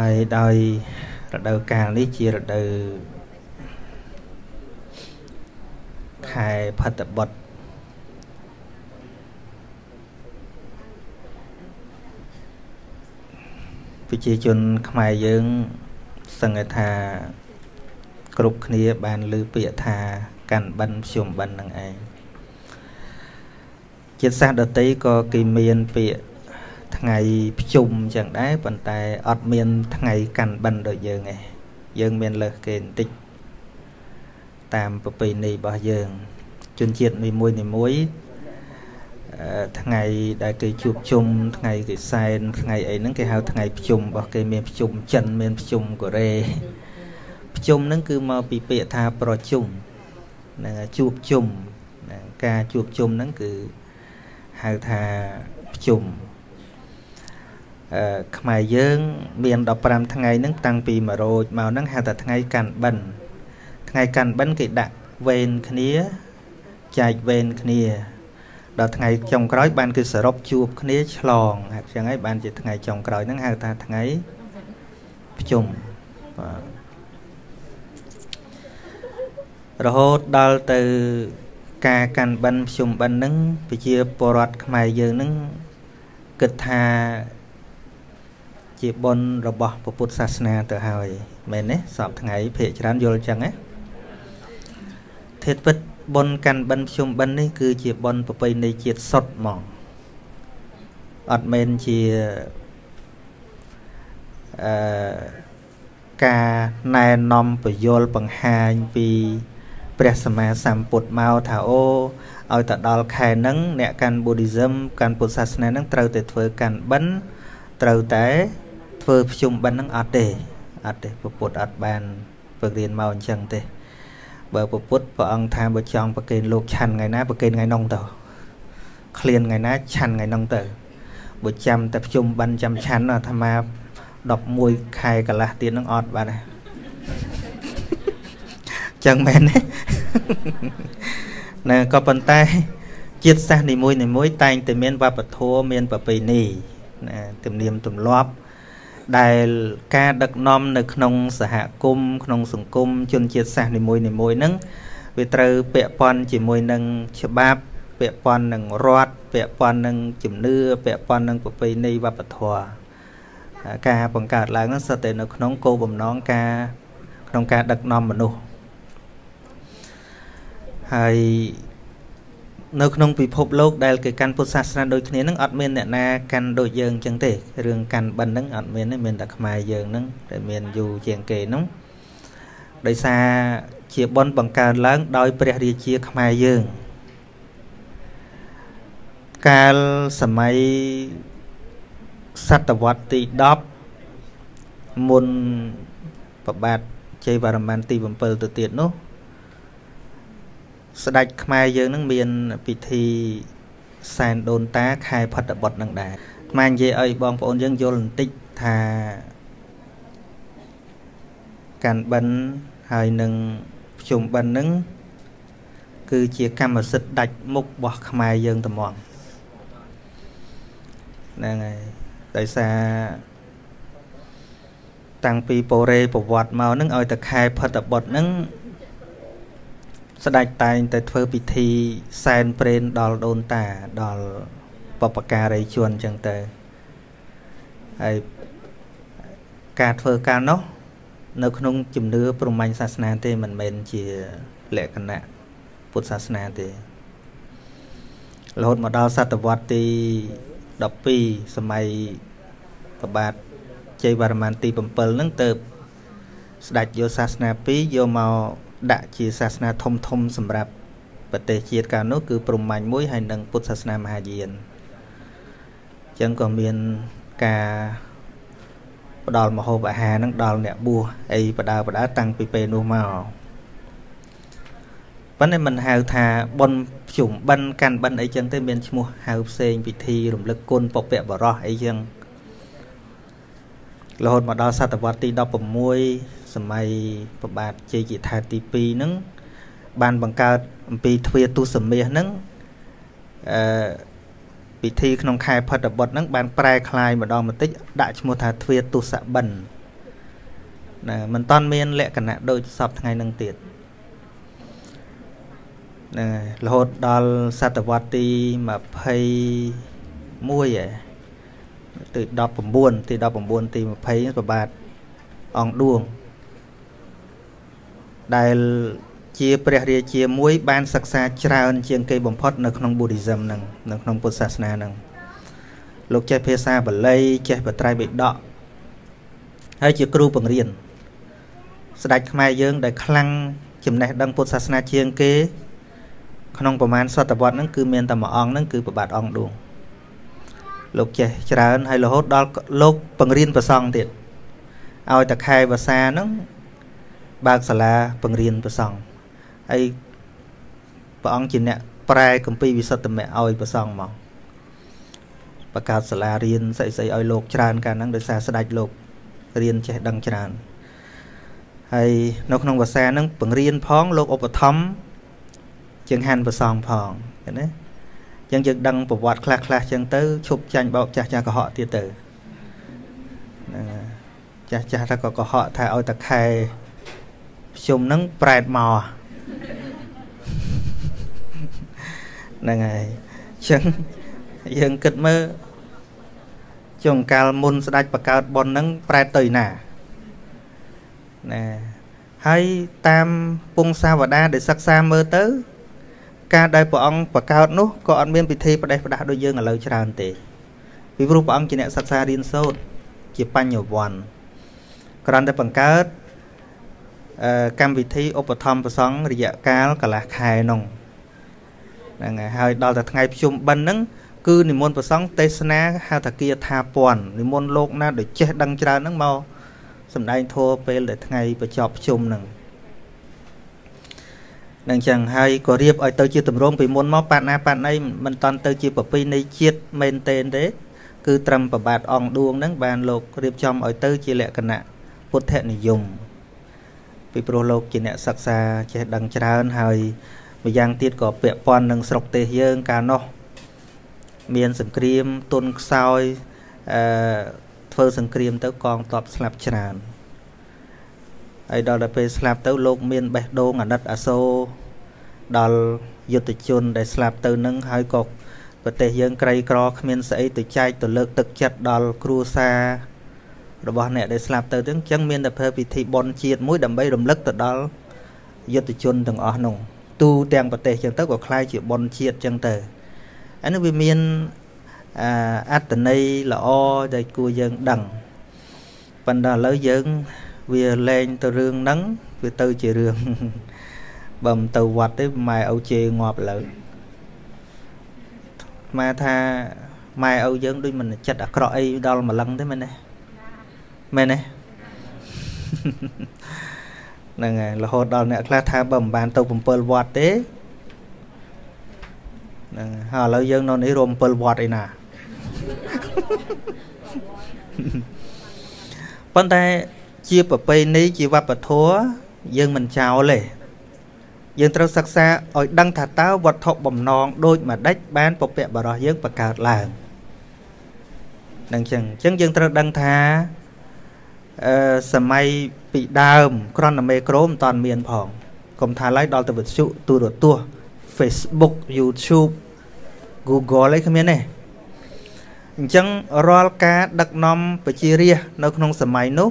ហើយដោយរដូវកាលនេះជារដូវខែផុតបុត្រប្រជាជនខ្មែរយើងសង្កេតថាគ្រប់គ្នាបានលើពាក្យថាកាន់បិណ្ឌខ្ញុំបិណ្ឌនឹងឯងជាតិសាសន៍ដតីក៏គេមានពាក្យ ថ្ងៃភ្ជុំចឹងដែរប៉ុន្តែអត់មានថ្ងៃកាន់បិណ្ឌដូចយើងឯងយើងមានលើសគេបន្តិចតាមប្រពៃណីរបស់យើងជនជាតិនីមួយនីមួយថ្ងៃដែលគេជួបជុំថ្ងៃគេសែនថ្ងៃអីហ្នឹងគេហៅថ្ងៃភ្ជុំរបស់គេមានភ្ជុំចិនមានភ្ជុំកូរ៉េភ្ជុំហ្នឹងគឺមកពីពាក្យថាប្រជុំហ្នឹងជួបជុំការជួបជុំហ្នឹងគឺហៅថាភ្ជុំអឺ ខ្មែរយើង មាន15ថ្ងៃហ្នឹងតាំងពី100មកហ្នឹងហៅថាថ្ងៃកាន់បិណ្ឌថ្ងៃកាន់បិណ្ឌគេដាក់វេនគ្នាចែកវេនគ្នាដល់ថ្ងៃចុងក្រោយបានគឺសរុបជួបគ្នាឆ្លងអញ្ចឹងហើយបានជាថ្ងៃចុងក្រោយហ្នឹងហៅថាថ្ងៃភ្ជុំបាទរហូតដល់ទៅការកាន់បិណ្ឌភ្ជុំបិណ្ឌហ្នឹងប្រជាពលរដ្ឋខ្មែរយើងហ្នឹងគិតថា ជាបុណ្យរបស់ពុទ្ធសាសនាទៅហើយមែនទេសពថ្ងៃភាកច្រើនយល់អញ្ចឹងណាធេតុពិតបុណ្យកាន់បិណ្ឌភ្ជុំបិណ្ឌនេះគឺជាបុណ្យប្រពៃណីជាតិសុទ្ធហ្មងអត់មែនជាអឺការណែនាំពយល់បង្ហាញពីព្រះសម្មាសម្ពុទ្ធមកថាអូឲ្យទៅដល់ខែហ្នឹងអ្នកកាន់ Buddhism កាន់ពុទ្ធសាសនាហ្នឹងត្រូវតែធ្វើកាន់បិណ្ឌត្រូវតែ ធ្វើភ្ជុំបិណ្ឌហ្នឹងអត់ទេអត់ទេពុទ្ធអត់បានពឹករៀនមកអញ្ចឹងទេបើពុទ្ធព្រះអង្គថាបើចង់ប្រគេនលោកឆាន់ថ្ងៃណាប្រគេនថ្ងៃនោះទៅឃ្លានថ្ងៃណាឆាន់ថ្ងៃនោះទៅបើចាំតែភ្ជុំបិណ្ឌចាំឆាន់អាត្មា11ខែកន្លះទៀតនឹងអត់បាទចឹងមែនទេណាក៏ប៉ុន្តែជាតិសាសន៍នីមួយនីមួយតែងតែមានវប្បធម៌មានប្រពៃណីណាទំនៀមទម្លាប់ ដែលការដឹកនាំនៅក្នុងសហគមន៍ក្នុងសង្គមជនជាតិសាសន៍នីមួយនីមួយហ្នឹងវាត្រូវពាក់ព័ន្ធជាមួយនឹងច្បាប់ពាក់ព័ន្ធនឹងរដ្ឋពាក់ព័ន្ធនឹងជំនឿពាក់ព័ន្ធនឹងប្រពៃណីវប្បធម៌ការបង្កើតឡើងហ្នឹងសិតតែនៅក្នុងគោលបំណងការក្នុងការដឹកនាំមនុស្សហើយ នៅក្នុងពិភពលោកដែលគេកាន់ពុទ្ធសាសនាដូចគ្នានឹងអត់មានអ្នកណាកាន់ដូចយើងអញ្ចឹងទេរឿងកាន់បិណ្ឌហ្នឹងអត់មានទេមានតែខ្មែរយើងហ្នឹងដែលមានយូរជាងគេហ្នឹងដោយសារជាបនបង្កើនឡើងដោយព្រះរាជាខ្មែរយើងកាលសម័យសតវត្សទី10មុនប្របាទជ័យវរ្ម័នទី7ទៅទៀតនោះ ស្ដេចខ្មែរយើងនឹងមានពិធីសែនដូនតាខែផុតបុត្រនឹងដែរខ្មែរនិយាយឲ្យបងប្អូនយើងយល់បន្តិចថាកាន់បិណ្ឌហើយនឹងភ្ជុំបិណ្ឌនឹងគឺជាកម្មសិទ្ធិដាច់មុខរបស់ខ្មែរយើងត្មងហ្នឹងហើយដោយសារតាំងពីពរេប្រវត្តិមកនឹងឲ្យតែខែផុតបុត្រនឹង ស្ដេចតែងតែធ្វើពិធីសែនព្រេនដល់ដូនតាដល់បពការីជនអញ្ចឹងទៅហើយការធ្វើការនោះនៅក្នុងជំនឿព្រហ្មញ្ញសាសនាទេមិនមែនជាលក្ខណៈពុទ្ធសាសនាទេរហូតមកដល់សតវត្សទី12សម័យប្របាទជ័យវរ្ម័នទី7ហ្នឹងទៅស្ដេចយកសាសនា2យកមក ដាក់ជាសាសនាធំធំសម្រាប់ប្រទេសជាតិកាលនោះគឺព្រហ្មញ្ញមួយហើយនិងពុទ្ធសាសនាមហាយានអញ្ចឹងក៏មានការផ្ដល់មហូបអាហារនឹងដល់អ្នកបួសអីបដើបដើតាំងពីពេលនោះមកប៉ុន្តែមិនហៅថាបុណ្យជុំបិណ្ឌកាន់បិណ្ឌអីចឹងទេមានឈ្មោះហៅផ្សេងពិធីរំលឹកគុណពពកបរោះអីចឹងរហូតមកដល់សតវត្សទី16 សម័យប្របាទជ័យជាថាទី2ហ្នឹងបានបង្កើតអំពីទ្វាទុសមាសហ្នឹងអឺពិធីក្នុងខែផុតបុត្រហ្នឹងបានប្រែคลายម្ដងបន្តិចដាក់ឈ្មោះថាទ្វាទុសបិណ្ឌ ណាមិនតាន់មានលក្ខណៈដូចសពថ្ងៃនឹងទៀតហ្នឹងហើយរហូតដល់សតវត្សទី21ឯទី19ទី19ទី20ប្របាទអង្គឌួង ដែលជាព្រះរាជាមួយបានសិក្សាច្រើន ជាងគេបំផុតនៅក្នុង Buddhism ហ្នឹងនៅក្នុងពុទ្ធសាសនាហ្នឹងលោកចេះភាសាបាលីចេះបត្រៃបិដកហើយជាគ្រូបង្រៀនស្ដេចខ្មែរយើង ដែលខ្លាំងចំណេះដឹងពុទ្ធសាសនាជាងគេ ក្នុងប្រមាណសតវត្សហ្នឹងគឺមានតែមួយអង្គហ្នឹងគឺប្របាទអង្គឌួងលោកចេះច្រើនហើយរហូតដល់លោកបង្រៀនប្រសង់ទៀតឲ្យតែខែភាសាហ្នឹង បើកសាលាបង្រៀនប្រសង់ហើយព្រះអង្គជាអ្នកប្រែកម្ពីវិសុទ្ធមៈឲ្យប្រសង់មកបង្កើតសាលារៀនស្អីស្អីឲ្យលោកច្រើនកាលហ្នឹងដោយសារស្ដេចលោករៀនចេះដឹងច្រើនហើយនៅក្នុងភាសាហ្នឹងបង្រៀនផងលោកឧបត្ថម្ភជាងហាន់ប្រសងផងឃើញទេអញ្ចឹងយើងដឹងប្រវត្តិខ្លះខ្លះអញ្ចឹងទៅឈប់ចាញ់បោកចាស់ចាស់កុហកទៀតទៅចាស់ចាស់ថាក៏កុហកថាឲ្យតខែ ជុំហ្នឹងប្រែតមកហ្នឹងហើយអញ្ចឹងយើងគិតមើលចុងកាលមុនស្ដេចបកើតប៉ុនហ្នឹងប្រែតទៅណាណាហើយតាមពងសាវតាដែលសិក្សាមើលទៅ ការដែលព្រះអង្គបកើតនោះក៏អត់មានពិធីផ្ដេសផ្ដាស់ដូចយើងឥឡូវច្រើនទេពីព្រោះព្រះអង្គជាអ្នកសិក្សារៀនសូត្រជាបញ្ញវន្តគ្រាន់តែបង្កើត កម្មវិធីឧបត្ថម្ភប្រសង់រយៈកាលកន្លះខែនោះហ្នឹងហើយហើយដល់តែថ្ងៃភ្ជុំបិណ្ឌហ្នឹងគឺនិមន្តប្រសង់ទេសនាហៅថាគាថាពន់និមន្តលោកណាដែលចេះដឹងច្រើនហ្នឹងមកសម្ដែងធัวពេលដែលថ្ងៃបញ្ចប់ភ្ជុំហ្នឹងនឹងចឹងហើយក៏រៀបឲ្យទៅជាតម្រងពីមុនមកបាត់ណាបាត់ណីមិនតន់ទៅជាប្រពៃណីជាតិមែនទេទេគឺត្រឹមប្របាទអង្គឌួងហ្នឹងបានលោករៀបចំឲ្យទៅជាលក្ខណៈពុទ្ធនិយម ពីព្រោះលោកជាអ្នកសិក្សាចេះដឹងច្រើនហើយម្យ៉ាងទៀតក៏ពាក់ព័ន្ធនឹងស្រុកទេសយើងកាលនោះមានសង្គ្រាមទុនខ្សោយអឺធ្វើសង្គ្រាមទៅកងទ័ពស្លាប់ច្រើនហើយដល់ទៅពេលស្លាប់ទៅលោកមានបេះដូងអាណិតអាសូរដល់យុទ្ធជនដែលស្លាប់ទៅនឹងហើយក៏ប្រទេសយើងក្រីក្រគ្មានស្អីទៅចែកទៅលើកទឹកចិត្តដល់គ្រួសារ របស់អ្នកដែលស្លាប់ទៅទាំងអញ្ចឹងមានតែធ្វើពិធីបុណ្យជាតិមួយដើម្បីរំលឹកទៅដល់យុទ្ធជនទាំងអស់នោះទូទាំងប្រទេសអញ្ចឹងទៅក៏คล้ายជាបុណ្យជាតិអញ្ចឹងទៅអានេះវាមានអត្តន័យល្អដែលគួរយើងដឹងប៉ុន្តែឥឡូវយើងវាលែងទៅរឿងហ្នឹងវាទៅជារឿងបើមិនទៅវត្តទេម៉ែឪជេរងាប់ឥឡូវម៉ែថាម៉ែឪយើងដូចមិនចិត្តអាក្រក់អីដល់ម្លឹងទេមែនទេ មែនទេហ្នឹងហើយរហូតដល់អ្នកខ្លះថាបើមិនបានទៅ7វត្តទេហ្នឹងហើយឥឡូវយើងនៅនេះរួម7វត្តឯណាប៉ុន្តែជាប្រពៃណីជាវប្បធម៌យើងមិនចោលទេយើងត្រូវសិក្សាឲ្យដឹងថាតើវត្ថុបំណងដូចម្ដេចបានពពកបរោះយើងបង្កើតឡើងនឹងចឹងអញ្ចឹងយើងត្រូវដឹងថាអឺ សម័យពីដើមក្រនមេក្រូមិនតាន់មានផងកុំថាឡើយដល់ទៅវិទ្យុទូរទស្សន៍ Facebook YouTube Google អីគ្មានទេអញ្ចឹងរាល់ការដឹកនាំប្រជារាស្ត្រនៅក្នុងសម័យនោះ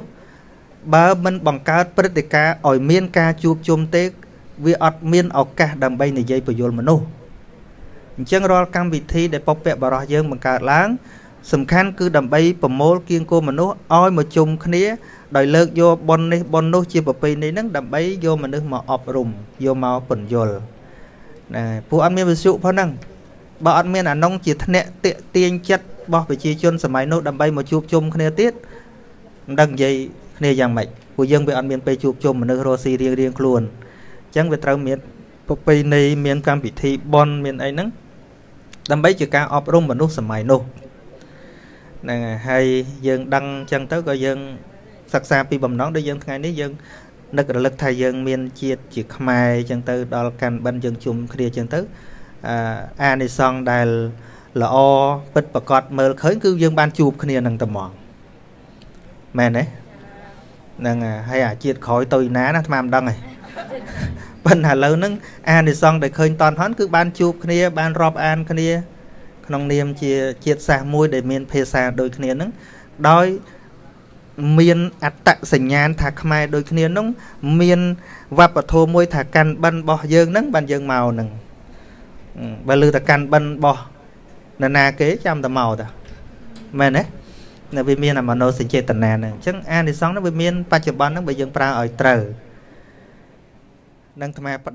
បើមិនបង្កើតព្រឹត្តិការណ៍ឲ្យមានការជួបជុំទេវាអត់មានឱកាសដើម្បីនិយាយបញ្យលមនុស្សអញ្ចឹងរាល់កម្មវិធីដែលពពកបរោះយើងបង្កើតឡើង សំខាន់គឺដើម្បីប្រមូលគៀងគោមនុស្សឲ្យមកជុំគ្នាដោយលើកយកប៉ុននេះប៉ុននោះជាប្រពៃណីហ្នឹងដើម្បីយកមនុស្សមកអប់រំយកមកពន្យល់ណាពួកអត់មានវិសុផងហ្នឹងបើអត់មានអានុងជាធ្នាក់តាកទាញចិត្តរបស់ប្រជាជនសម័យនោះដើម្បីមកជួបជុំគ្នាទៀតមិនដឹងនិយាយគ្នាយ៉ាងម៉េចពួកយើងវាអត់មានពេលជួបជុំមនុស្សរស់ស៊ីរៀងរៀងខ្លួនអញ្ចឹងវាត្រូវមានប្រពៃណីមានកម្មវិធីបន់មានអីហ្នឹងដើម្បីជាការអប់រំមនុស្សសម័យនោះ ហ្នឹងហើយយើងដឹងអញ្ចឹងទៅក៏យើងសិក្សាពីបំណងដូចយើងថ្ងៃនេះយើងនឹករលឹកថាយើងមានជាតិជាខ្មែរអញ្ចឹងទៅដល់កាន់បិណ្ឌយើងជុំគ្នាអញ្ចឹងទៅអានិសង្ឃដែលល្អពិតប្រកបមើលឃើញគឺយើងបានជួបគ្នានឹងតែហ្មងមែនទេហ្នឹងហើយអាជាតិក្រោយទៅណាណាអាត្មាមិនដឹងទេប៉ុន្តែឥឡូវហ្នឹងអានិសង្ឃដែលឃើញតនហនគឺបានជួបគ្នាបានរាប់អានគ្នា ក្នុងនាមជាជាតិសាសន៍មួយដែលមានភាសាដូចគ្នាហ្នឹងដោយមានអត្តសញ្ញាណថាខ្មែរដូចគ្នានោះមានវប្បធម៌មួយថាកាន់បិណ្ឌរបស់យើងហ្នឹងបានយើងមកហ្នឹងបើលើតែកាន់បិណ្ឌរបស់នរណាគេចាំតែមកតាមែនទេនៅវាមានអាមโนសញ្ចេតនាហ្នឹងអញ្ចឹងអានិសង្ឃហ្នឹងវាមានបច្ចុប្បន្នហ្នឹងបើយើងប្រើឲ្យត្រូវនឹងអាត្មា